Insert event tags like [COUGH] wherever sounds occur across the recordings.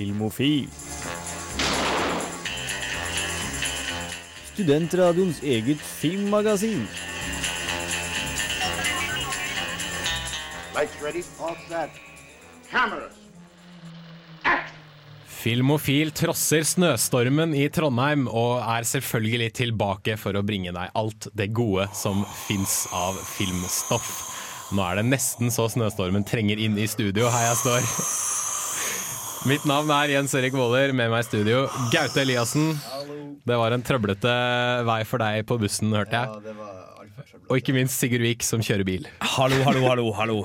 Filmofil. Studentradioens eget filmmagasin. Lights ready. All set. Cameras. Filmofil trosser snøstormen i Trondheim og er selvfølgelig tilbake for å bringe deg alt det gode som fins av filmstoff. Nå er det nesten så snøstormen trenger inn i studio her jeg står. Mitt navn er Jens Erik Våler, med meg i studio Gaute Eliassen. Det var en trøblete vei for deg på bussen, hørte jeg. Og ikke minst Sigurd Vik, som kjører bil. Hallo, hallo, hallo. hallo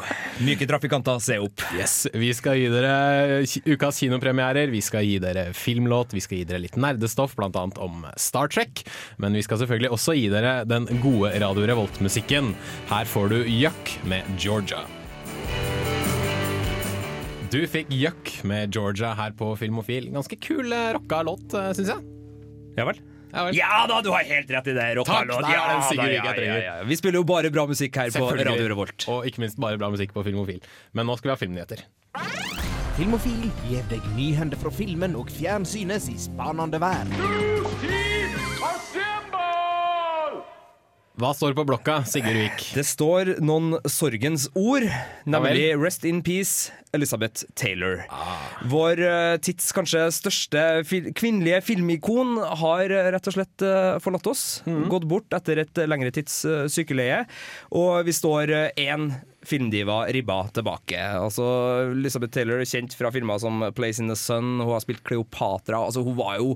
Myke trafikanter, se opp. Yes, Vi skal gi dere ukas kinopremierer, vi skal gi dere filmlåt, vi skal gi dere litt nerdestoff, bl.a. om Star Trek. Men vi skal selvfølgelig også gi dere den gode Radio Revolt-musikken. Her får du Yuck med Georgia. Du fikk Yuck med Georgia her på Filmofil. Ganske kul eh, rocka låt, syns jeg. Ja vel? Ja vel. Ja da, du har helt rett i det. Takk, Rockalåt. er Ja, den da, ja. Vi spiller jo bare bra musikk her på Radio Revolt. Og ikke minst bare bra musikk på Filmofil. Men nå skal vi ha filmnyheter. Filmofil gir deg nyhender fra filmen og fjernsynets i spanende verden. Hva står på blokka, Sigurd Vik? Det står noen sorgens ord, nemlig Rest in peace, Elizabeth Taylor. Vår eh, tids kanskje største fil kvinnelige filmikon har eh, rett og slett eh, forlatt oss. Gått bort etter et lengre tids sykeleie. Og vi står én filmdiva ribba tilbake. Altså, Elizabeth Taylor er kjent fra filmer som Place in the Sun, hun har spilt Cleopatra. Altså, hun var jo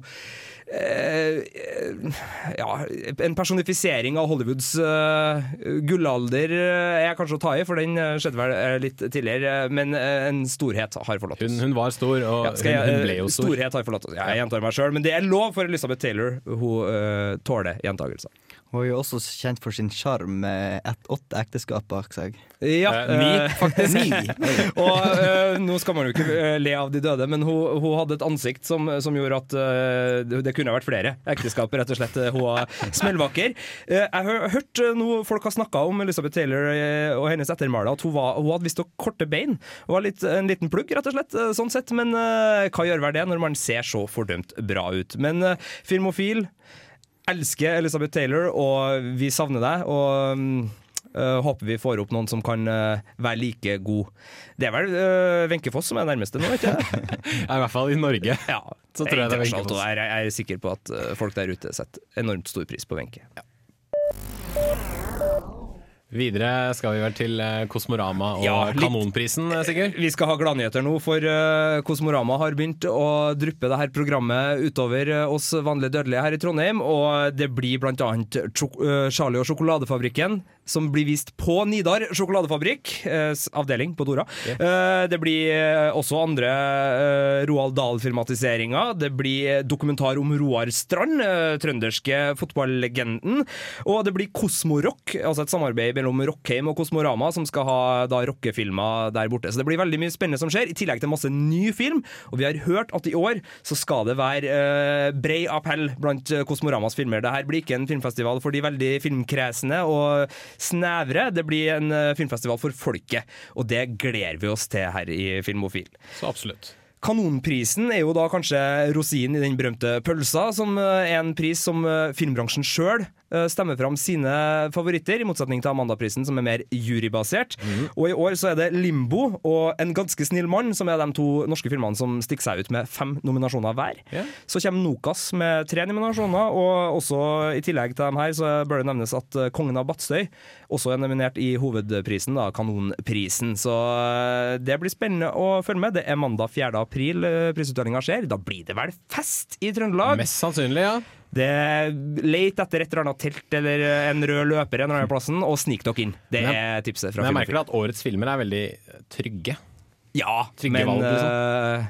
ja, en personifisering av Hollywoods eh, gullalder eh, er kanskje å ta i, for den eh, skjedde vel eh, litt tidligere. Men eh, en storhet har forlatt oss. Hun, hun var stor, og Ja, jeg, hun, hun ble jo eh, stor. Storhet har forlatt oss. Ja, jeg gjentar meg sjøl, men det er lov for Elisabeth Taylor. Hun uh, tåler gjentagelser. Hun er jo også kjent for sin sjarm med et, åtte ekteskap bak seg. Ja, Eh, ni, eh, faktisk. [LAUGHS] ni. [LAUGHS] Og eh, nå skal man jo ikke eh, le av de døde, men hun, hun hadde et ansikt som, som gjorde at eh, det, kunne vært flere ekteskap, rett og slett. Hun var smellvakker. Eh, jeg har hørt eh, noe folk har snakka om Elizabeth Taylor eh, og hennes ettermæle, at hun, var, hun hadde visst korte bein. Hun var litt, en liten plugg, rett og slett, eh, sånn sett. Men eh, hva gjør vel det når man ser så fordømt bra ut? Men eh, filmofil elsker Elizabeth Taylor, og vi savner deg. Og øh, håper vi får opp noen som kan øh, være like god. Det er vel øh, Wenche Foss som er nærmeste nå, ikke det? [LAUGHS] Ja, I hvert fall i Norge. Ja. Så tror jeg det er Wenche Foss. Jeg er, jeg er sikker på at folk der ute setter enormt stor pris på Wenche. Videre skal vi vel til eh, Kosmorama og Ja, Kanonprisen, eh, Sigurd. Vi skal ha gladnyheter nå, for øh, Kosmorama har begynt å dryppe det her programmet utover oss vanlige dødelige her i Trondheim. Og det blir øh, Charlie og sjokoladefabrikken, som blir vist på Nidar sjokoladefabrikk, eh, avdeling på Dora. Eh, det blir eh, også andre eh, Roald Dahl-filmatiseringer. Det blir dokumentar om Roar Strand, eh, trønderske fotballegenden. Og det blir Kosmorock, altså et samarbeid mellom Rockheim og Kosmorama, som skal ha da rockefilmer der borte. Så det blir veldig mye spennende som skjer, i tillegg til masse ny film. Og vi har hørt at i år så skal det være eh, brei appell blant eh, Kosmoramas filmer. Det her blir ikke en filmfestival for de veldig filmkresne og snevre. Det blir en eh, filmfestival for folket, og det gleder vi oss til her i Filmofil. Så absolutt. Kanonprisen er jo da kanskje rosinen i den berømte pølsa, som eh, er en pris som eh, filmbransjen sjøl stemmer fram sine favoritter, i motsetning til Amandaprisen, som er mer jurybasert. Og i år så er det Limbo og En ganske snill mann, som er de to norske filmene som stikker seg ut med fem nominasjoner hver. Yeah. Så kommer Nokas med tre nominasjoner, og også i tillegg til dem her så bør det nevnes at eh, Kongen av Batstøy også er nominert i hovedprisen, da, Kanonprisen. Så eh, det blir spennende å følge med. Det er mandag 4. april eh, prisutdelinga skjer. Da blir det vel fest i Trøndelag? Mest sannsynlig, ja. Det Let etter et eller annet telt eller en rød løper en eller annen plassen, og snik dere inn. Det Men- er tipset fra Men jeg merker at årets filmer er veldig trygge. Ja, Trygge men valg, liksom.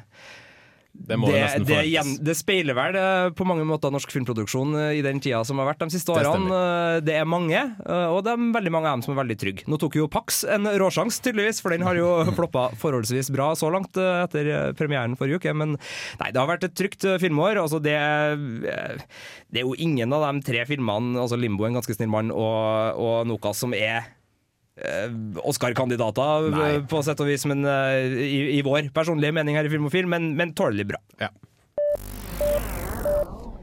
Det det, det, gjen, det speiler vel eh, på mange måter norsk filmproduksjon eh, i den tida som har vært de siste årene. Eh, Det er mange, og det er veldig mange av dem som er veldig trygge. Nå tok jo Pax en råsjans, tydeligvis, for den har jo [LAUGHS] floppa forholdsvis bra så langt etter premieren forrige uke. Men nei, det har vært et trygt filmår. Altså det, det er jo ingen av de tre filmene, altså Limbo, En ganske snill mann og, og Nokas, som er Oscar-kandidater eh, på sett og vis, men eh, i, i vår personlige mening her i Filmofil, men, men tålelig bra. Ja.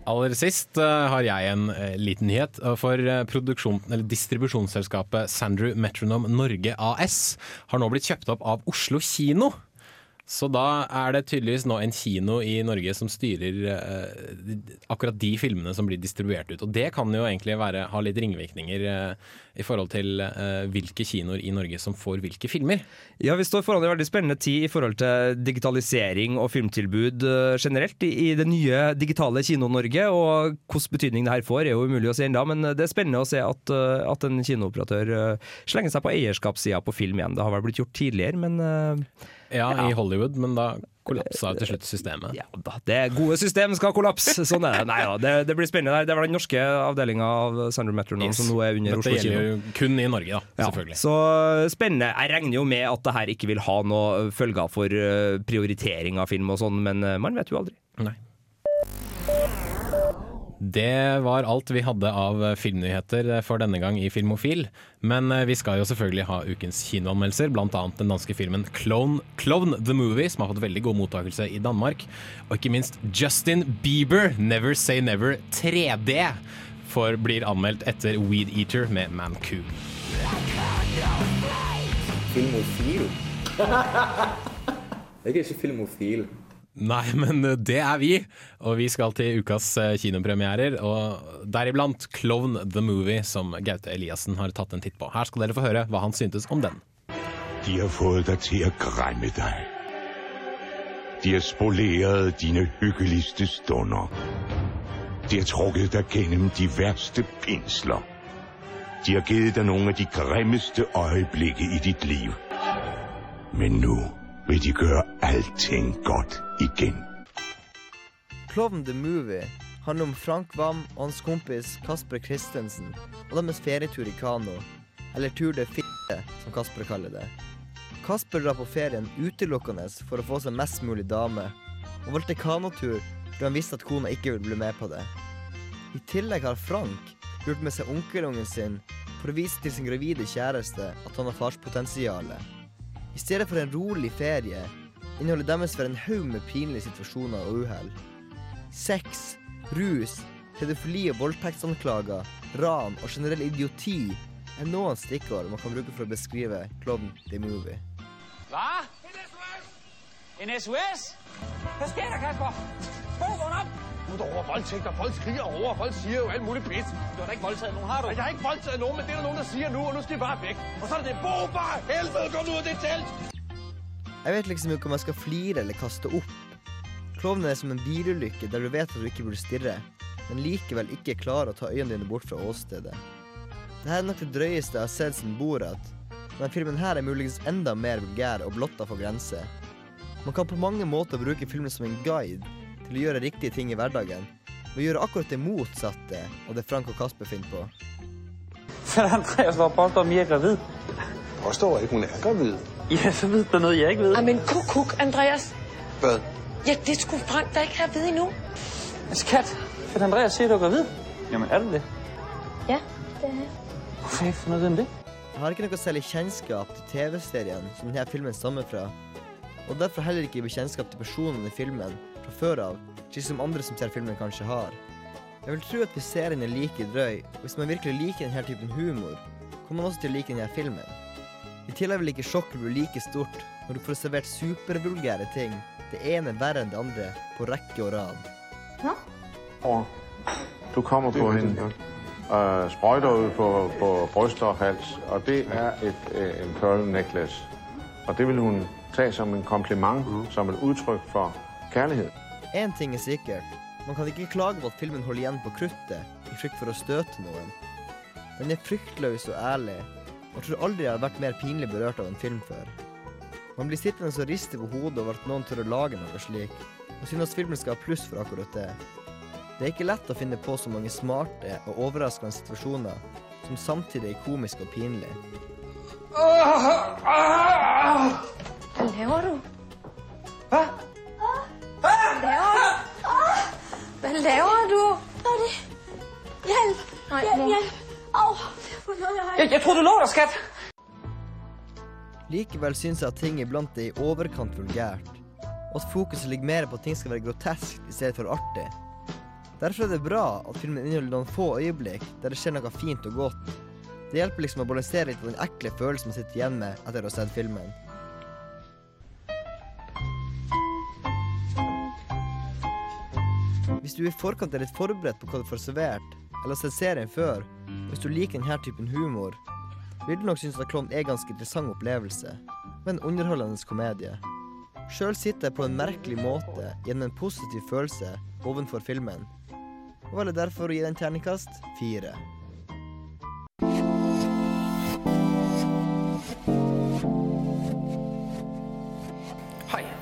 Aller sist eh, har jeg en eh, liten nyhet. eh, For eh, eller distribusjonsselskapet Sandrew Metronome Norge AS har nå blitt kjøpt opp av Oslo kino. Så da er det tydeligvis nå en kino i Norge som styrer eh, akkurat de filmene som blir distribuert ut. Og det kan jo egentlig være, ha litt ringvirkninger eh, i forhold til eh, hvilke kinoer i Norge som får hvilke filmer. Ja, Vi står foran en veldig spennende tid i forhold til digitalisering og filmtilbud eh, generelt i, i det nye digitale Kino-Norge. Og hvilken betydning det her får, er jo umulig å si ennå, men det er spennende å se at, eh, at en kinooperatør eh, slenger seg på eierskapssida på film igjen. Det har vel blitt gjort tidligere, men eh, Ja, i Hollywood, men da kollapsa til slutt systemet. ja da, det gode system skal kollapse. Sånn er det. Nei da, det, det blir spennende. Det var den norske avdelinga av Sandra Metronome Yes. som nå er under Dette Oslo kino. gjelder jo kun i Norge, da, Ja, selvfølgelig. så spennende. Jeg regner jo med at det her ikke vil ha noe følger for eh, prioritering av film og sånn, men eh, man vet jo aldri. Nei. Det var alt vi hadde av filmnyheter for denne gang i Filmofil. Men eh, vi skal jo selvfølgelig ha ukens kinoanmeldelser, bl.a. den danske filmen Clone, Clone the Movie, som har fått veldig god mottakelse i Danmark. Og ikke minst Justin Bieber, Never Say Never 3D, for blir anmeldt etter Weed Eater med Mancoon. Filmofil? [LAUGHS] Jeg er ikke filmofil. Nei, men det er vi, og vi skal til ukas eh, kinopremierer, og deriblant Clone the Movie, som Gaute Eliassen har tatt en titt på. Her skal dere få høre hva han syntes om den. De har fått deg til å græmme deg. De har spoleret dine hyggeligste stunder. De har trukket deg gjennom de verste pinsler. De har gitt deg noen av de grimmeste øyeblikkene i ditt liv. Men nu vil de gøre alting godt igen. Klovn the Movie handler om Frank Wam og hans kompis Kasper Christensen og deres ferietur i kano, eller Tur det fitte, som Kasper kaller det. Kasper drar på ferien utelukkende for å få seg mest mulig dame, og valgte kanotur fordi han visste at kona ikke ville bli med på det. I tillegg har Frank lurt med seg onkelungen sin for å vise til sin gravide kjæreste at han har farspotensialet. I stedet for en rolig ferie inneholder deres for en haug med pinlige situasjoner og uhell. Sex, rus, pedofili og voldtektsanklager, ran og generell idioti er noen stikkord man kan bruke for å beskrive Klovn the Movie. Hva? En SOS? Hvad sker der, Kasper? Hvor vågn op? Nu er der over voldtægt, og folk skriger over, og folk siger jo alt muligt pis. Du har da ikke voldtaget nogen, har du? Jeg har ikke voldtaget nogen, men det er der nogen, der siger nu, og nu skal I bare væk. Og så er det det, boba, bare helvede, kom nu ud af det telt! Jeg vet liksom ikke om jeg skal flire eller kaste opp. Klovnen er som en bilulykke der du vet at du ikke burde stirre, men likevel ikke klarer å ta øynene dine bort fra åstedet. Dette er nok det drøyeste jeg har sett siden Borat, men filmen her er muligens enda mer vulgær og blotta for grenser. Man kan på mange måter bruke filmen som en guide til å gjøre riktige ting i hverdagen, men gjøre akkurat det motsatte av det Frank og Kasper finner på. Fætter Andreas og påstår, at Mia er gravid. Påstår ikke, hun er gravid. Ja, så vet du noe jeg ikke ved. Jamen, kuk, Andreas. Hva? Ja, det skulle Frank da ikke ha ved endnu. Skatt, for Andreas sier du er gravid. Jamen, er du det? Ja, det er jeg. Hvorfor har jeg ikke fundet det? Jeg har ikke noe særlig kjennskap til TV-serien som denne filmen stammer fra, og derfor heller ikke bekjentskap til personene i filmen fra før av, slik som andre som ser filmen kanskje har. Jeg vil tro at hvis serien er like drøy, og hvis man virkelig liker denne typen humor, kommer man også til å like denne filmen. I tillegg vil ikke sjokket bli like stort når du får servert supervulgære ting, det ene verre enn det andre, på rekke og rad. Du kommer på henne. Uh, sprøjter ud på, på bryst og hals, og det er et, uh, en pearl necklace. Og det vil hun tage som en kompliment, mm. som et udtryk for kærlighed. Én ting er sikkert, man kan ikke klage på at filmen holder igjen på kruttet i frykt for å støte noen. Den er fryktløs og ærlig, og tror aldri jeg har vært mer pinlig berørt av en film før. Man blir sittende og riste på hodet over at noen tør å lage noe slik, og synes filmen skal ha pluss for akkurat det. Det er ikke lett å finne på så mange smarte og overraskende situasjoner som samtidig er komisk og pinlig. Ah, ah, ah. Hvad Hvad laver du? Hvad hjelp, det? Hjælp! Nej, hjælp, hjælp! Au! Jeg, jeg tror du lå der, skatt. Likevel syns jeg at ting iblant er i overkant vulgært, og at fokuset ligger mer på at ting skal være groteskt i stedet for artig. Derfor er det bra at filmen inneholder noen få øyeblikk der det skjer noe fint og godt. Det hjelper liksom å balansere litt på den ekle følelsen man sitter igjen med etter å ha sett filmen. Hvis du i forkant er litt forberedt på hva du får servert, eller har sett serien før, og hvis du liker denne typen humor, vil du nok synes at Klovn er en ganske interessant opplevelse, med en underholdende komedie. Sjøl sitter jeg på en merkelig måte gjennom en positiv følelse ovenfor filmen, og velger derfor å gi den terningkast fire.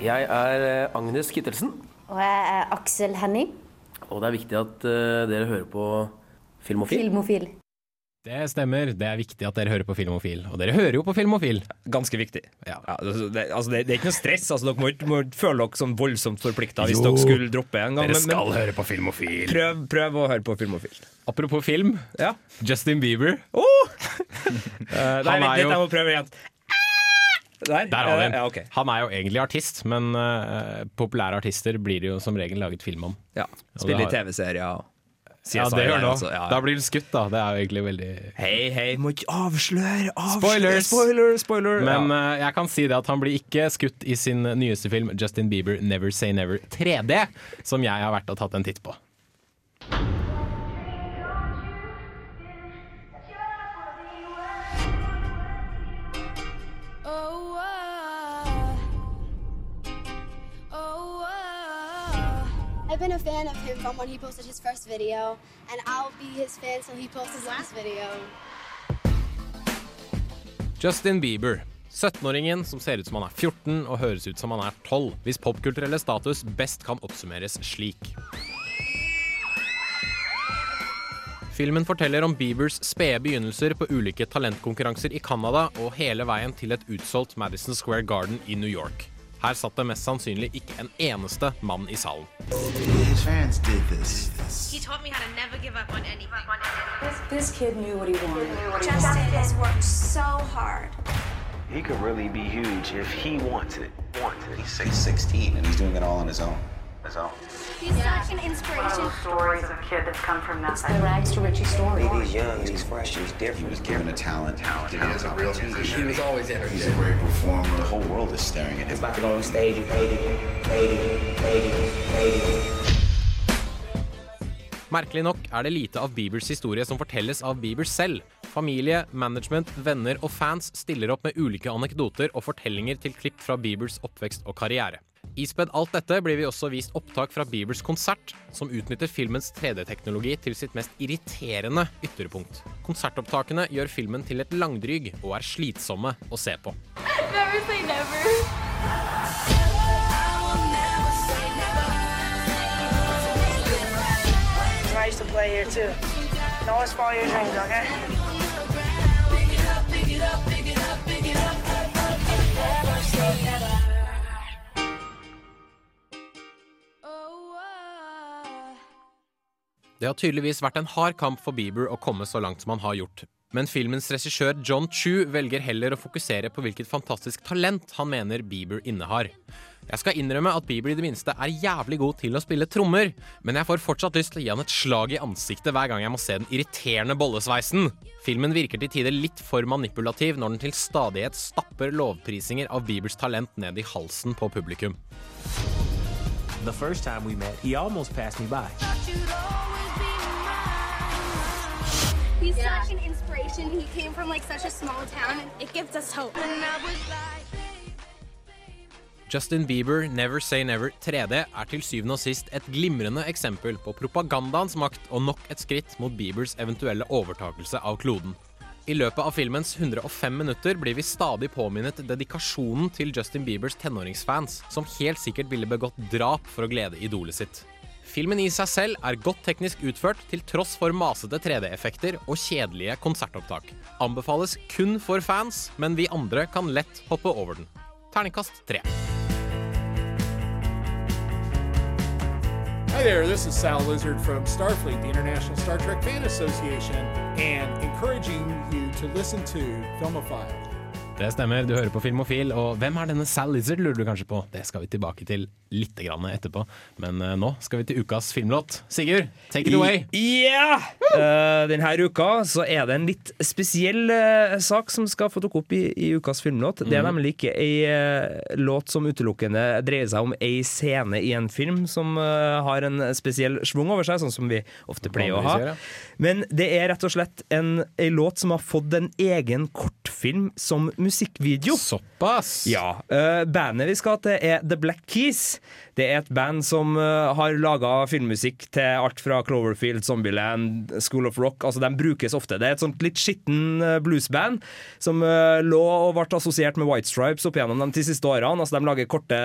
Jeg er eh, Agnes Kittelsen, Og jeg er Aksel Henning. og det er viktig at uh, dere hører på Filmofil. Filmofil. Det stemmer, det er viktig at dere hører på Filmofil. Og dere hører jo på Filmofil. Ganske viktig. Ja, altså, det, altså, det, det er ikke noe stress. Altså, dere må ikke føle dere som voldsomt forplikta hvis Jo, dere skulle droppe en gang. dere skal høre på Filmofil. Prøv, prøv å høre på Filmofil. Apropos film. Justin Bieber. [LAUGHS] Eh, nei, vent er litt, jeg må prøve igjen. Der, Der har vi den. Ja, ok. Han er jo egentlig artist, men eh, populære artister blir det jo som regel laget film om. Ja, Og Spiller i det har- TV-serier. Ja, det gjør han altså, ja. Da blir han skutt, da. Det er jo egentlig veldig Hei, hei, må ikke avsløre! avsløre Spoilers! Spoiler, spoiler! Men ja. eh, jeg kan si det at han blir ikke skutt i sin nyeste film Justin Bieber Never Say Never 3D, som jeg har vært og tatt en titt på. I've been a fan of him from when he posted his first video, and I'll be his fan till he posts his last video. Justin Bieber. 17-åringen som ser ut som han er 14 og høres ut som han er 12, hvis popkulturelle status best kan oppsummeres slik. Filmen forteller om Biebers spede begynnelser på ulike talentkonkurranser i Canada og hele veien til et utsolgt Madison Square Garden i New York. Her satt det mest sannsynlig ikke en eneste mann i salen. This. This. He could really be huge if he wants it. Wants it. He's 16 and he's doing it all on his own. Own. He's such an inspiration. Stories of a kid that's come from nothing. It's the rags to riches story. He's young, he's fresh, he's different. He was given a talent. talent he has a real He was always energetic. He's a great performer. The whole world is staring at him. He's about to go on stage and fade it, fade it, fade it, fade it. Merkelig nok er det lite av Biebers historie som fortelles av Bieber selv. Familie, management, venner og fans stiller opp med ulike anekdoter og fortellinger til klipp fra Biebers oppvekst og karriere. Ispedd alt dette blir vi også vist opptak fra Biebers konsert, som utnytter filmens 3D-teknologi til sitt mest irriterende ytterpunkt. Konsertopptakene gjør filmen til et langdryg og er slitsomme å se på. Never say never. I used to play here too. Don't always follow your dreams, okay? Det har tydeligvis vært en hard kamp for Bieber å komme så langt som han har gjort. Men filmens regissør John Chu velger heller å fokusere på hvilket fantastisk talent han mener Bieber innehar. Jeg skal innrømme at Bieber i det minste er jævlig god til å spille trommer, men jeg får fortsatt lyst til å gi han et slag i ansiktet hver gang jeg må se den irriterende bollesveisen. Filmen virker til tider litt for manipulativ når den til stadighet stapper lovprisinger av Biebers talent ned i halsen på publikum. The first time we met, he almost passed me by. He's such an inspiration. He came from like such a small town, and it gives us hope. Justin Bieber Never Say Never 3D er til syvende og sist et glimrende eksempel på propagandaens makt og nok et skritt mot Biebers eventuelle overtakelse av kloden. I løpet av filmens 105 minutter blir vi stadig påminnet dedikasjonen til Justin Biebers tenåringsfans, som helt sikkert ville begått drap for å glede idolet sitt. Filmen i seg selv er godt teknisk utført til tross for masete 3D-effekter og kjedelige konsertopptak. Anbefales kun for fans, men vi andre kan lett hoppe over den. Terningkast tre. Hi there, this is Sal Lizard from Starfleet, the International Star Trek Fan Association, and encouraging you to listen to Filmophile. Det stemmer, du hører på Filmofil, og hvem er denne Sal Lizard, lurer du kanskje på? Det skal vi tilbake til litt grann etterpå, men eh, nå skal vi til ukas filmlåt. Sigurd, take it away! Ja! Uh, denne uka så er det en litt spesiell uh, sak som skal få dukke opp i, i ukas filmlåt. Det er Mhm. nemlig ikke ei uh, låt som utelukkende dreier seg om ei scene i en film som har en spesiell schwung over seg, sånn som vi ofte pleier å ha. Ja. Men det er rett og slett en, ei låt som har fått en egen kortfilm som musikkvideo. Såpass? Ja. Uh, bandet vi skal til, er The Black Keys. Det er et band som eh, har laga filmmusikk til alt fra Cloverfield, Zombieland, School of Rock. Altså, De brukes ofte. Det er et sånt litt skitten eh, bluesband som eh, lå og ble assosiert med White Stripes opp gjennom de siste årene. Altså, de lager korte,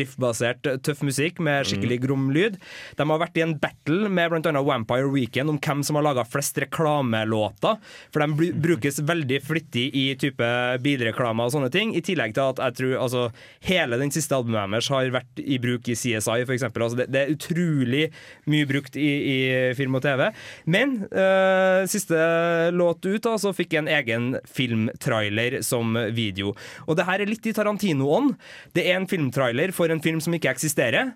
riffbasert, tøff musikk med skikkelig grom lyd. De har vært i en battle med bl.a. Vampire Weekend om hvem som har laga flest reklamelåter. For de bru- brukes veldig flittig i type bilreklamer og sånne ting. I tillegg til at jeg tror altså, hele den siste albumet deres har vært i bruk i CSI, for eksempel. Altså, det, det er utrolig mye brukt i, i film og TV. Men eh, siste låt ut da, så fikk jeg en egen filmtrailer som video. Og det her er litt i Tarantino-ånd. Det er en filmtrailer for en film som ikke eksisterer.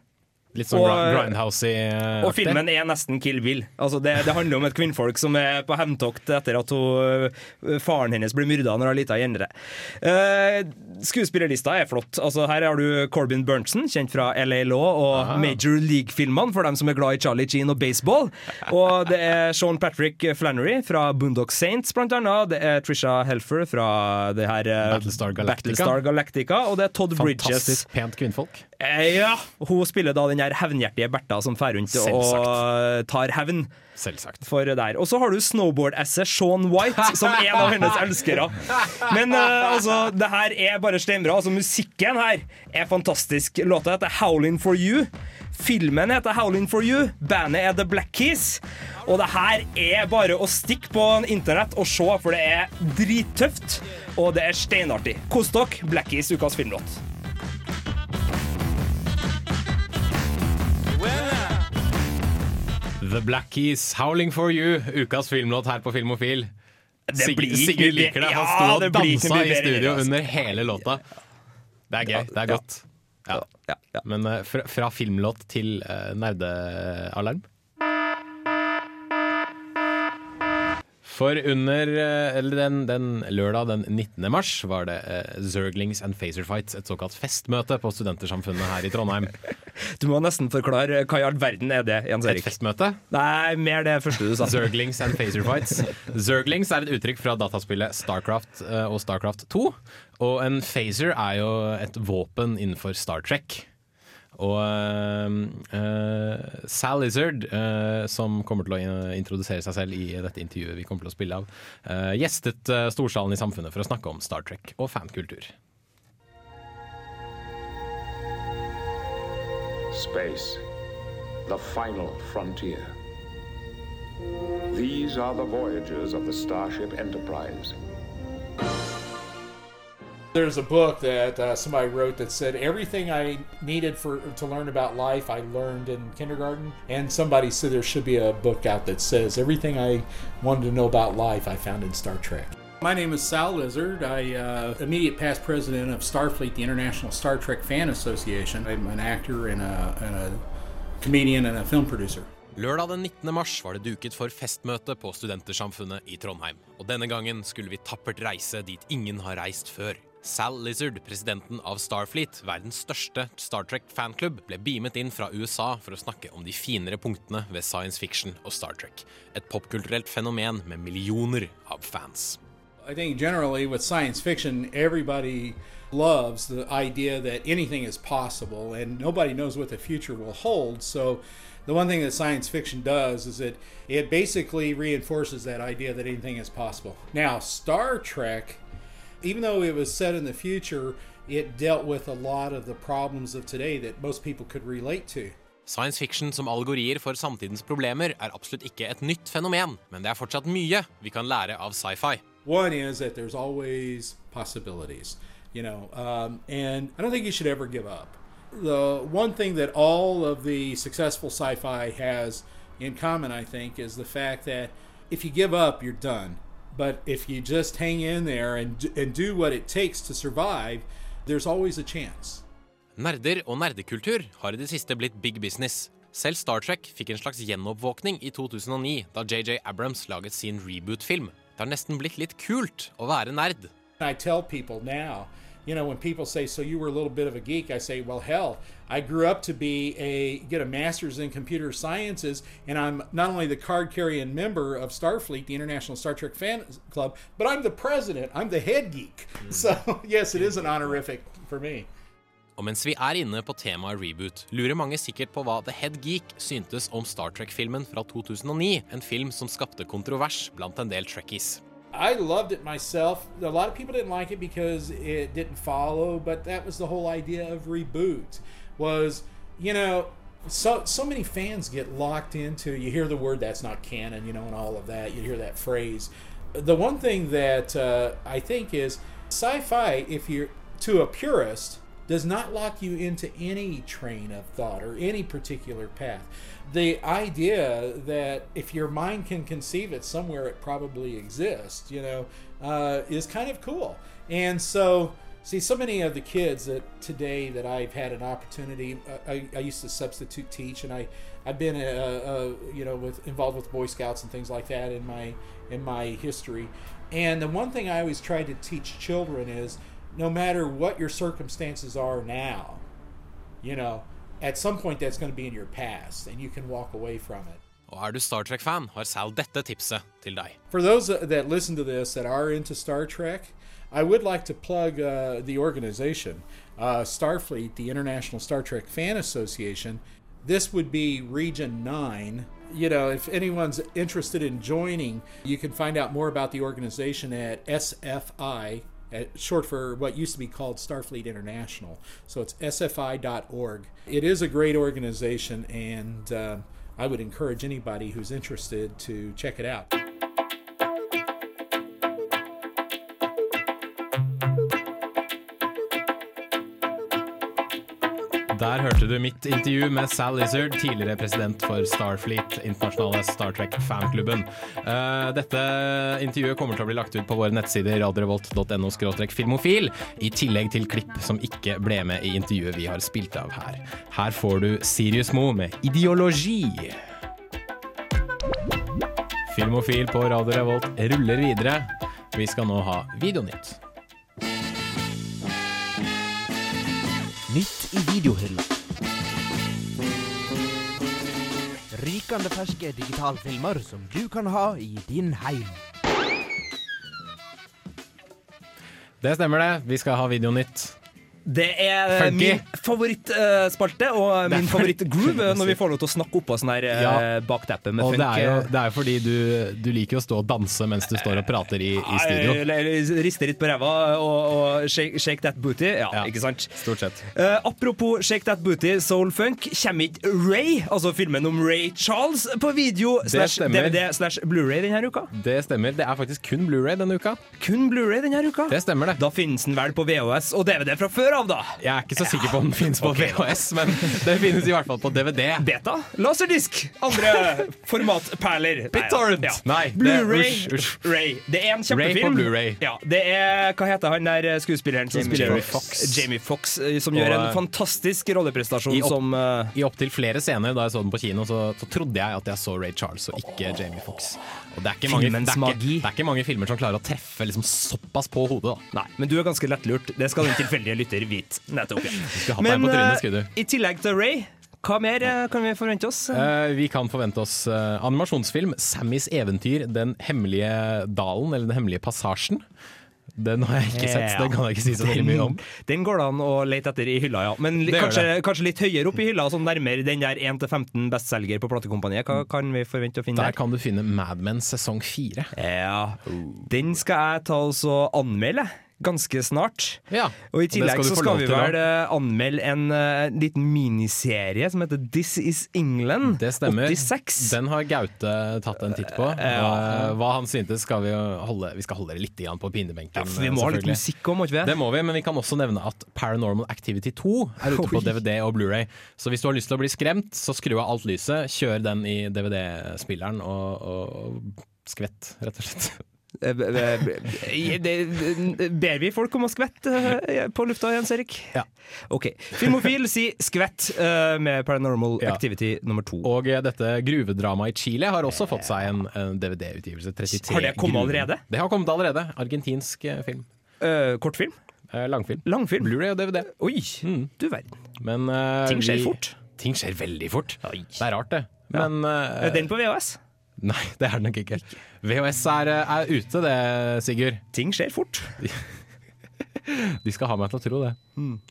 Litt sånn Og- gr- grindhousey Og filmen er nesten Kill Bill. Altså det, det handler om et kvinnfolk som er på hevntokt etter at hun, øh, faren hennes blir myrda når hun er lita jente. Uh, skuespillerlista er flott. Altså Her har du Corbin Berntsen, kjent fra LA Law og Aha. Major League-filmene, for dem som er glad i Charlie Jean og baseball. Og det er Sean Patrick Flannery fra Boondock Saints, blant annet. Det er Trisha Helfer fra det her eh, Battlestar Galactica. Battlestar Galactica. Og det er Todd Bridges. Fantastisk pent kvinnfolk. Uh, Ja, hun spiller da den der hevnhjertige Bertha som fer rundt og tar hevn. Selvsagt. For der. Og så har du snowboard-esset Sean White som en av hennes [LAUGHS] elskere. Men uh, altså, det her er bare steinbra. Altså, musikken her er fantastisk. Låta heter 'Howling for You'. Filmen heter 'Howling for You'. Bandet er The Black Keys. Og det her er bare å stikke på internett og se, for det er drittøft. Og det er steinartig. Kos dere. Black Keys, ukas filmlåt. The Black Keys, 'Howling for You', ukas filmlåt her på Filmofil. Det Sig- Sigurd liker det. Han sto og dansa i studio under hele låta. Det er gøy. Det er godt. Ja. Men eh, fra, fra filmlåt til uh, nerdealarm. For under eh, eller den, den lørdag den 19. mars var det eh, Zerglings and Phaser Fights, et såkalt festmøte på Studentersamfunnet her i Trondheim. [LAUGHS] Du må nesten forklare hva i all verden er det, Jens Erik? Et festmøte? Nei, mer det første du sa. [LAUGHS] Zerglings and Phaser Fights. [LAUGHS] Zerglings er et uttrykk fra dataspillet Starcraft eh, og Starcraft 2. Og en phaser er jo et våpen innenfor Star Trek. Og uh, Sal Lizard, eh, som kommer til å introdusere seg selv i dette intervjuet vi kommer til å spille av, uh, gjestet Storsalen i Samfunnet for å snakke om Star Trek og fankultur. Space, the final frontier. These are the voyages of the Starship Enterprise. There's a book that uh, somebody wrote that said everything I needed for to learn about life I learned in kindergarten, and somebody said there should be a book out that says everything I wanted to know about life I found in Star Trek. My name is Sal Lizard. I uh, immediate past president of Starfleet, the International Star Trek Fan Association. I'm an actor and a, and a comedian and a film producer. Lørdag den 19. mars var det duket for festmøte på Studentersamfunnet i Trondheim. Og denne gangen skulle vi tappert reise dit ingen har reist før. Sal Lizard, presidenten av Starfleet, verdens største Star Trek-fanklubb, ble beamet inn fra USA for å snakke om de finere punktene ved science fiction og Star Trek. Et popkulturelt fenomen med millioner av fans. I think generally with science fiction, everybody loves the idea that anything is possible and nobody knows what the future will hold. So, the one thing that science fiction does is that it basically reinforces that idea that anything is possible. Now, Star Trek, even though it was set in the future, it dealt with a lot of the problems of today that most people could relate to. Science fiction som algorier for samtidens problemer er absolutt ikke et nytt fenomen, men det er fortsatt mye vi kan lære av sci-fi. One is that there's always possibilities, you know, um, and I don't think you should ever give up. The one thing that all of the successful sci fi has in common, I think, is the fact that if you give up, you're done. But if you just hang in there and, and do what it takes to survive, there's always a chance. Nerder og nerdekultur har i det siste blitt big business. Selv Star Trek fikk en slags gjenoppvåkning i 2009, da JJ Abrams laget sin reboot-film. Det har nesten blitt litt kult å være nerd. I tell people now, you know, when people say, "So you were a little bit of a geek," I say, "Well, hell, I grew up to be a get a master's in computer sciences, and I'm not only the card-carrying member of Starfleet, the International Star Trek Fan Club, but I'm the president. I'm the head geek. So [LAUGHS] yes, it is an honorific for me." Og mens vi er inne på temaet reboot, lurer mange sikkert på hva The Head Geek syntes om Star Trek-filmen fra 2009, en film som skapte kontrovers blant en del trekkies. I loved it myself. A lot of people didn't like it because it didn't follow, but that was the whole idea of reboot. Was you know, so so many fans get locked into. You hear the word that's not canon, you know, and all of that. You hear that phrase. The one thing that uh, I think is sci-fi, if you're to a purist, does not lock you into any train of thought or any particular path. The idea that if your mind can conceive it somewhere, it probably exists, you know, uh, is kind of cool. And so, see, so many of the kids that today that I've had an opportunity, I, I used to substitute teach, and I, I've been, uh, uh, you know, with involved with Boy Scouts and things like that in my in my history. And the one thing I always try to teach children is no matter what your circumstances are now, you know, at some point that's going to be in your past and you can walk away from it. Og er du Star Trek-fan, har Sal dette tipset til deg. For those that listen to this that are into Star Trek, I would like to plug uh, the organization, uh, Starfleet, the International Star Trek Fan Association. This would be Region 9. You know, if anyone's interested in joining, you can find out more about the organization at SFI, short for what used to be called Starfleet International. So it's sfi.org. It is a great organization, and uh, I would encourage anybody who's interested to check it out. Der hørte du mitt intervju med Sal Lizard, tidligere president for Starfleet, internasjonale Star Trek-fanklubben. Uh, dette intervjuet kommer til å bli lagt ut på våre nettsider radiorevolt.no filmofil, i tillegg til klipp som ikke ble med i intervjuet vi har spilt av her. Her får du Sirius Mo med 'Ideologi'. Filmofil på Radio Revolt ruller videre. Vi skal nå ha Videonytt. Videohylla. Rykende ferske digitalfilmer som du kan ha i din heim. Det stemmer det. Vi skal ha Videonytt. Det er Funky. min favorittspalte og min funky. favorittgroove når vi får lov til å snakke oppå sånn her eh, Ja. bakteppe med Og funk. det er jo det er fordi du, du liker å stå og danse mens du står og prater i, i studio. Eller, riste litt på ræva og, og shake, shake that booty. Ja, ikke sant? Stort sett. Uh, apropos Shake That Booty, Soul Funk, kommer ikke Ray, altså filmen om Ray Charles, på video slash. DVD slash Blu-ray denne uka? Det stemmer. Det er faktisk kun Blu-ray denne uka. Kun Blu-ray denne uka? Det stemmer det. Da finnes den vel på VHS og DVD fra før av, da? Jeg er ikke så sikker på om finnes på VHS, men det finnes i hvert fall på DVD. Beta? Laserdisk? Andre formatperler? BitTorrent! Ja. Nei, Blu-ray. Ray. Det er en kjempefilm. Ray på. Ja, det er, Hva heter han der skuespilleren som Jamie spiller Foxx. Jamie Fox, eh, som Og, gjør en eh, fantastisk rolleprestasjon I, opp, som eh, I opptil flere scener da jeg så den på kino, så, så trodde jeg at jeg så Ray Charles og ikke Jamie Fox. Og det er, ikke mange, det, er ikke, det er ikke mange filmer som klarer å treffe liksom såpass på hodet. da Nei, men du er ganske lettlurt. Det skal den tilfeldige lytter vite. Nettopp. [LAUGHS] Ja. På trynet, eh, i tillegg til Ray, hva mer eh, kan vi forvente oss? Eh, vi kan forvente oss eh, animasjonsfilm 'Sammys eventyr Den hemmelige dalen', eller 'Den hemmelige passasjen'. Den har jeg ikke sett, så den kan jeg ikke si så veldig mye om. Den, går det an å lete etter i hylla, ja. Men kanskje, kanskje litt høyere opp i hylla, sånn nærmere den der 1-15 bestselger på platekompaniet. Hva kan vi forvente å finne Der der? kan du finne Mad Men sesong 4. Ja, den skal jeg ta og anmelde. Ganske snart. Ja, Og i tillegg skal så skal vi vel eh, anmelde en uh, liten miniserie som heter This Is England. Det stemmer. 86. Den har Gaute tatt en titt på. Og, Ja. eh, hva han syntes, skal vi holde Vi skal holde det litt på pinebenken. Ja, vi må ha litt musikk òg, må ikke vi? Det må vi, men vi kan også nevne at Paranormal Activity 2 er ute på [LAUGHS] Oi. DVD og Blu-ray. Så hvis du har lyst til å bli skremt, så skru av alt lyset, kjør den i DVD-spilleren og, og skvett, rett og slett. Eh, Ber vi folk om å skvette eh, på lufta, Jens Erik? Ja. OK. Filmofil sier skvett eh, med Paranormal Ja. Activity nummer to. Og dette gruvedramaet i Chile har også fått seg en, DVD-utgivelse. Har det kommet allerede? Det har kommet allerede. Argentinsk film. Uh, kortfilm? Uh, langfilm. Langfilm? Blu-ray og DVD. Oi, du verden. Men uh, Ting skjer vi- fort. Ting skjer veldig fort. Det er rart, det. Ja. Men Er den på VHS? Nei, det er det nok ikke. VHS er, eh, er ute, det, Sigurd. Ting skjer fort. [LAUGHS] De skal ha meg til å tro det.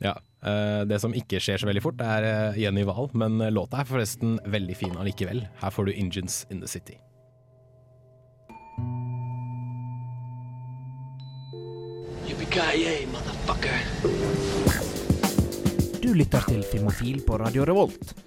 Ja. eh, det som ikke skjer så veldig fort, er eh, Jenny Wahl, men låta er forresten veldig fin allikevel. Her får du 'Engines in the City'. Du lytter til Filmofil på Radio Revolt.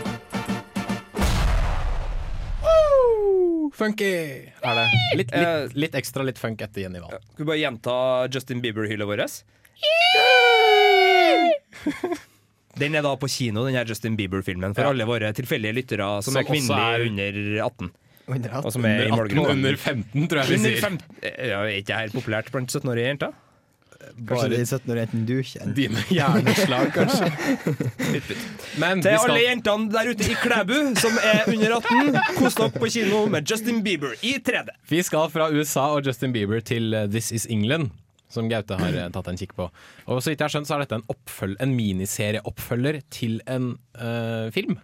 Funky er det. Litt, Eh, litt, litt ekstra litt funk etter Jenny Wahl. Skal vi bare gjenta Justin Bieber-hylla vår? [LAUGHS] Den er da på kino, den her Justin Bieber-filmen, for Ja. alle våre tilfeldige lyttere som, Som er kvinnelige er- under 18. Under 18. Og som er Under 18 under 15, tror jeg vi Under sier. 15. Ja, er ikke her populært blant 17-årige jenter? Kanskje de 17-åringene du kjenner. De med hjerneslag, kanskje. [LAUGHS] Men Til skal alle jentene der ute i Klæbu som er under 18, kos dere på kino med Justin Bieber i 3D. Vi skal fra USA og Justin Bieber til eh, This Is England, som Gaute har eh, tatt en kikk på. Og så vidt jeg har skjønt, så er dette en, en miniserieoppfølger til en eh, film.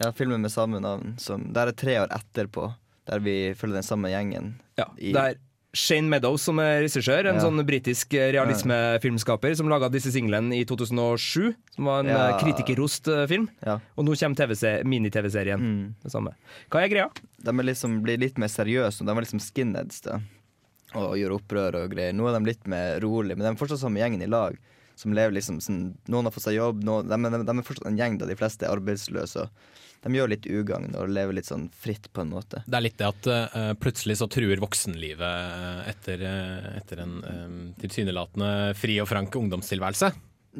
Ja, filmen med samme navn. Som, der er tre år etterpå, der vi følger den samme gjengen. Ja, I- det er Shane Meadows som er regissør, en Ja. sånn britisk realismefilmskaper som laga disse singlene i 2007, som var en Ja. eh, kritikerrost eh, film. Ja. Og nå kommer mini-TV-serien. Mm. Det samme. Hva er greia? De er liksom, blir litt mer seriøse. De er liksom skinheads da og gjør opprør og greier. Nå er de litt mer rolig, men de er fortsatt samme gjengen i lag. Som lever liksom sånn, Noen har fått seg jobb, noen, de, de, de er fortsatt en gjeng da de fleste er arbeidsløse. og De gjør litt ugagn og lever litt sånn fritt på en måte. Det er litt det at uh, plutselig så truer voksenlivet eh, etter, eh, etter en uh, tilsynelatende fri og frank ungdomstilværelse.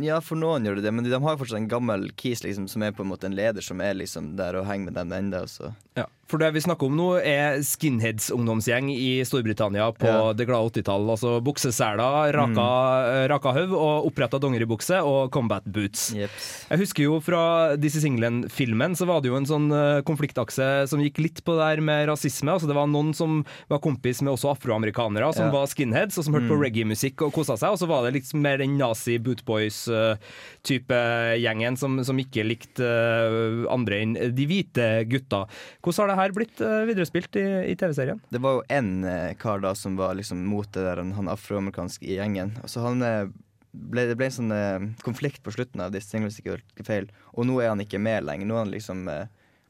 Ja, for noen gjør det det, men de, de har fortsatt en gammel kis liksom, som er på en måte en leder som er liksom der og henger med dem ennå. Så. Ja, for det vi snakker om nå er skinheads ungdomsgjeng i Storbritannia på Ja. det glade 80-tall. Altså bukseseler, raka, raka høv og oppretta dongeribukse og combat boots. Jeps. Jeg husker jo fra This Is England-filmen så var det jo en sånn eh, konfliktakse som gikk litt på det der med rasisme. Altså Det var noen som var kompis med også afroamerikanere, som Ja. var skinheads, og som hørte på Mm. reggae-musikk og kosa seg. Og så var det litt mer den nazi-bootboys-type gjengen som, som ikke likte eh, andre enn de hvite gutta. Hvordan har det her blitt eh, viderespilt i, i TV-serien? Det var jo én eh, kar da som var liksom mot det der, han afroamerikanske i gjengen. Så han eh, ble, Det ble en sånn konflikt på slutten av disse tingene, hvis ikke feil. Og nå er han ikke med lenger. Nå er han liksom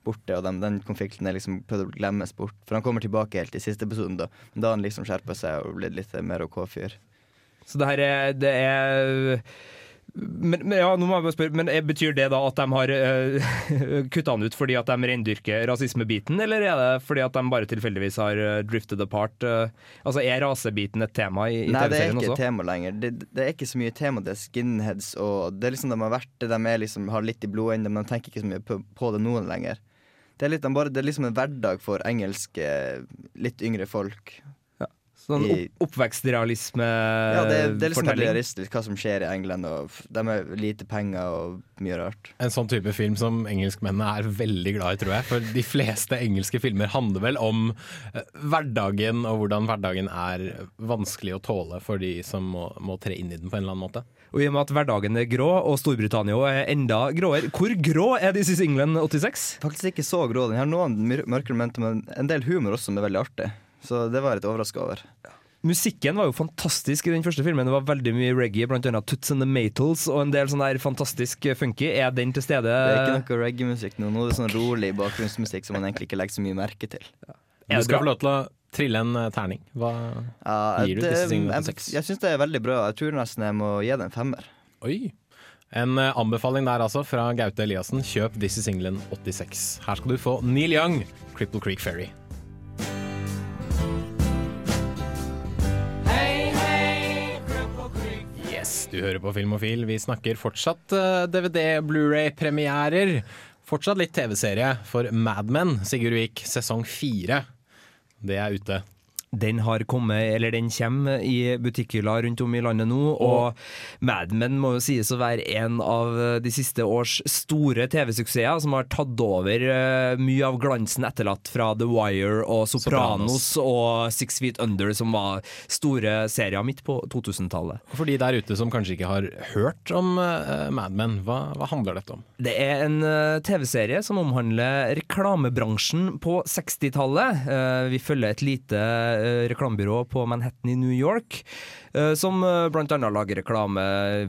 borte, og den, den konflikten er liksom prøvd å glemmes bort. For han kommer tilbake helt i siste episoden, da. Men da har han liksom skjerpa seg og blitt litt mer OK-fyr. Så det her er, det er men, men, ja, nå må jeg bare spørre, men er- Betyr det da at de har [LAUGHS] uh, kutta han ut fordi at de rendyrker rasismebiten, eller er det fordi at de bare tilfeldigvis har eh, drifted apart? Uh, altså Er rasebiten et tema i, i Nei, det er ikke også? et tema lenger. Det, det er ikke så mye tema. Det er skinheads, og det er liksom de har vært det. De er liksom, har litt i blodet ennå, men de tenker ikke så mye på, på det nå lenger. Det er, litt, de bare, det er liksom en hverdag for engelske, litt yngre folk. Sånn opp, oppvekstrealisme Ja, det, er- det er liksom fortelling. realistisk hva som skjer i England, og de har lite penger og mye rart. En sånn type film som engelskmennene er veldig glad i, tror jeg. For de fleste engelske filmer handler vel om eh, hverdagen, og hvordan hverdagen er vanskelig å tåle for de som må, må tre inn i den på en eller annen måte. Og i og med at hverdagen er grå, og Storbritannia er enda gråere Hvor grå er This Is England 86? Faktisk ikke så grå. Den har noen mørkere momenter, men en del humor også som er veldig artig. Så det var jeg litt overraska over. Musikken var jo fantastisk i den første filmen. Det var veldig mye reggae, annet Toots and the Maytals og en del sånn der fantastisk funky. Er den til stede? Det er ikke noe reggae-musikk nå. Nå er det sånn rolig bakgrunnsmusikk som man egentlig ikke legger så mye merke til. Du skal få lov til å trille en eh, terning. Hva Ja, gir du til disse tingene jeg til seks? jeg syns det er veldig bra. Jeg tror nesten jeg må gi det en femmer. Oi. En eh, anbefaling der altså fra Gaute Eliassen. Kjøp This Is England 86. Her skal du få Neil Young, Cripple Creek Ferry. Du hører på Filmofil. Vi snakker fortsatt eh, DVD, Blu-ray-premierer. Fortsatt litt TV-serie for Mad Men, Sigurd Vik, sesong fire. Det er ute. Den har kommet, eller den kommer i butikkhylla rundt om i landet nå, og Mad Men må jo sies å være en av de siste års store TV-suksesser, som har tatt over eh, mye av glansen etterlatt fra The Wire og Sopranos, og Six Feet Under, som var store serier midt på 2000-tallet. For de der ute som kanskje ikke har hørt om eh, Mad Men, hva, hva handler dette om? Det er en eh, TV-serie som omhandler reklamebransjen på 60-tallet. Eh, vi følger et lite eh, reklamebyrå på Manhattan i New York, eh, som bl.a. blant annet lager reklame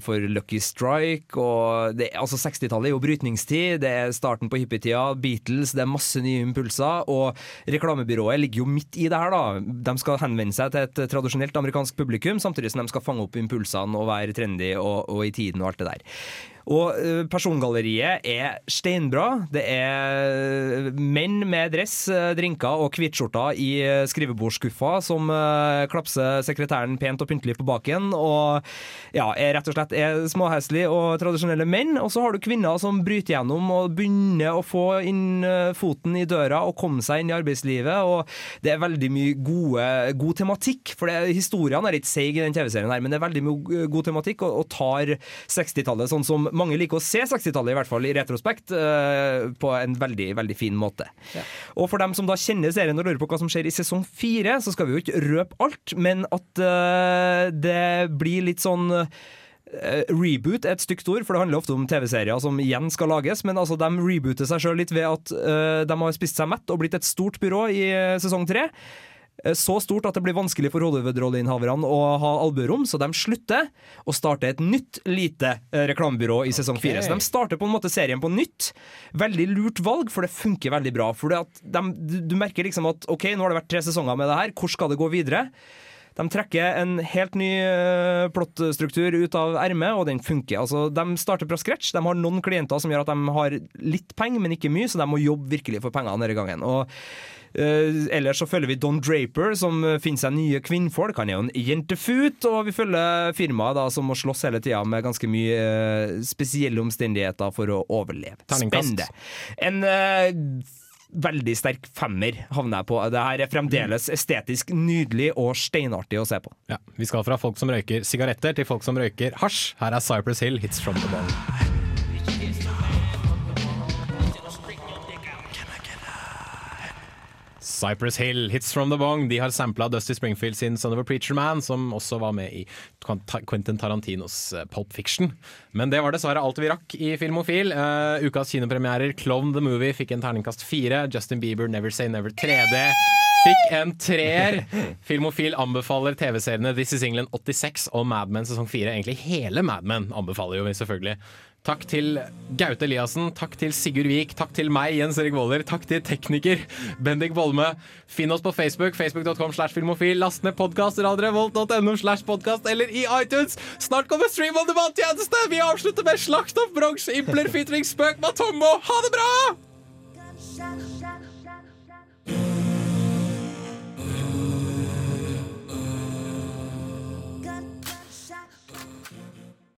for Lucky Strike. Og det, altså 60-tallet er jo brytningstid, det er starten på hippietida, Beatles, det er masse nye impulser. Og reklamebyrået ligger jo midt i det her, da. De skal henvende seg til et tradisjonelt amerikansk publikum, samtidig som de skal fange opp impulsene og være trendy og, og i tiden og alt det der. Og eh, persongalleriet er steinbra. Det er menn med dress, eh, drinker og hvitskjorter i skrivebordsskuffa skrivebordskuffa som eh, klapser sekretæren pent og pyntelig på baken. Og ja, er rett og slett er småheslig og tradisjonelle menn. Og så har du kvinner som bryter gjennom og begynner å få inn eh, foten i døra og komme seg inn i arbeidslivet. Og det er veldig mye gode, god tematikk. For det, historiene er litt seige i den TV-serien her, men det er veldig mye god tematikk og, og tar 60-tallet sånn som mange liker å se 60-tallet, i hvert fall i retrospekt, eh, på en veldig, veldig fin måte. Og for dem som da kjenner serien og lurer på hva som skjer i sesong fire, så skal vi jo ikke røpe alt, men at eh, det blir litt sånn eh, Reboot er et stygt ord, for det handler ofte om TV-serier som igjen skal lages. Men altså, de rebooter seg sjøl litt ved at de har spist seg mett og blitt et stort byrå i sesong tre. Eh, Så stort at det blir vanskelig for Hollywood-rolleinnehaverne å ha albuerom, så de slutter og starter et nytt lite eh, reklamebyrå i sesong fire. Så de starter på en måte serien på nytt. Veldig lurt valg, for det funker veldig bra. For det at de, du, merker liksom at OK, nå har det vært tre sesonger med det her, hvor skal det gå videre? De trekker en helt ny uh, plottstruktur ut av ermet, og den funker. Altså, de starter fra scratch. De har noen klienter som gjør at de har litt penger, men ikke mye, så de må jobbe virkelig for pengene denne gangen. Og ellers så følger vi Don Draper, som finner seg nye kvinnfolk. Han er jo en jentefut, og vi følger firmaet da, som må slåss hele tida med ganske mye uh, spesielle omstendigheter for å overleve. Spennende. En uh, veldig sterk femmer havner jeg på. Det her er fremdeles estetisk nydelig og steinartig å se på. Ja, Vi skal fra folk som røyker sigaretter til folk som røyker hasj. Her er Cypress Hill, 'Hits From The Bone'. Cypress Hill, 'Hits From The Bong'. De har sampla Dusty Springfield sin 'Son of a Preacher Man', som også var med i Quentin Tarantinos eh, Pulp Fiction. Men det var dessverre alt vi rakk i Filmofil. Uh, ukas kinopremierer, 'Clone the Movie', fikk en terningkast fire. Justin Bieber, 'Never Say Never 3D'. Fikk en treer. Filmofil anbefaler TV-seriene This Is England 86 og Mad Men sesong 4. Egentlig hele Mad Men anbefaler jo vi selvfølgelig. Takk til Gaute Eliassen, takk til Sigurd Vik, takk til meg, Jens Erik Våler, takk til tekniker Bendik Bolme. Finn oss på Facebook, facebook.com slash filmofil. Last ned podkast, radiorevolt.no slash podkast eller i iTunes. Snart kommer Stream on demand-tjeneste! Vi avslutter med Slakt of Bronx, Impler featuring Spøk Matombo. Ha det bra!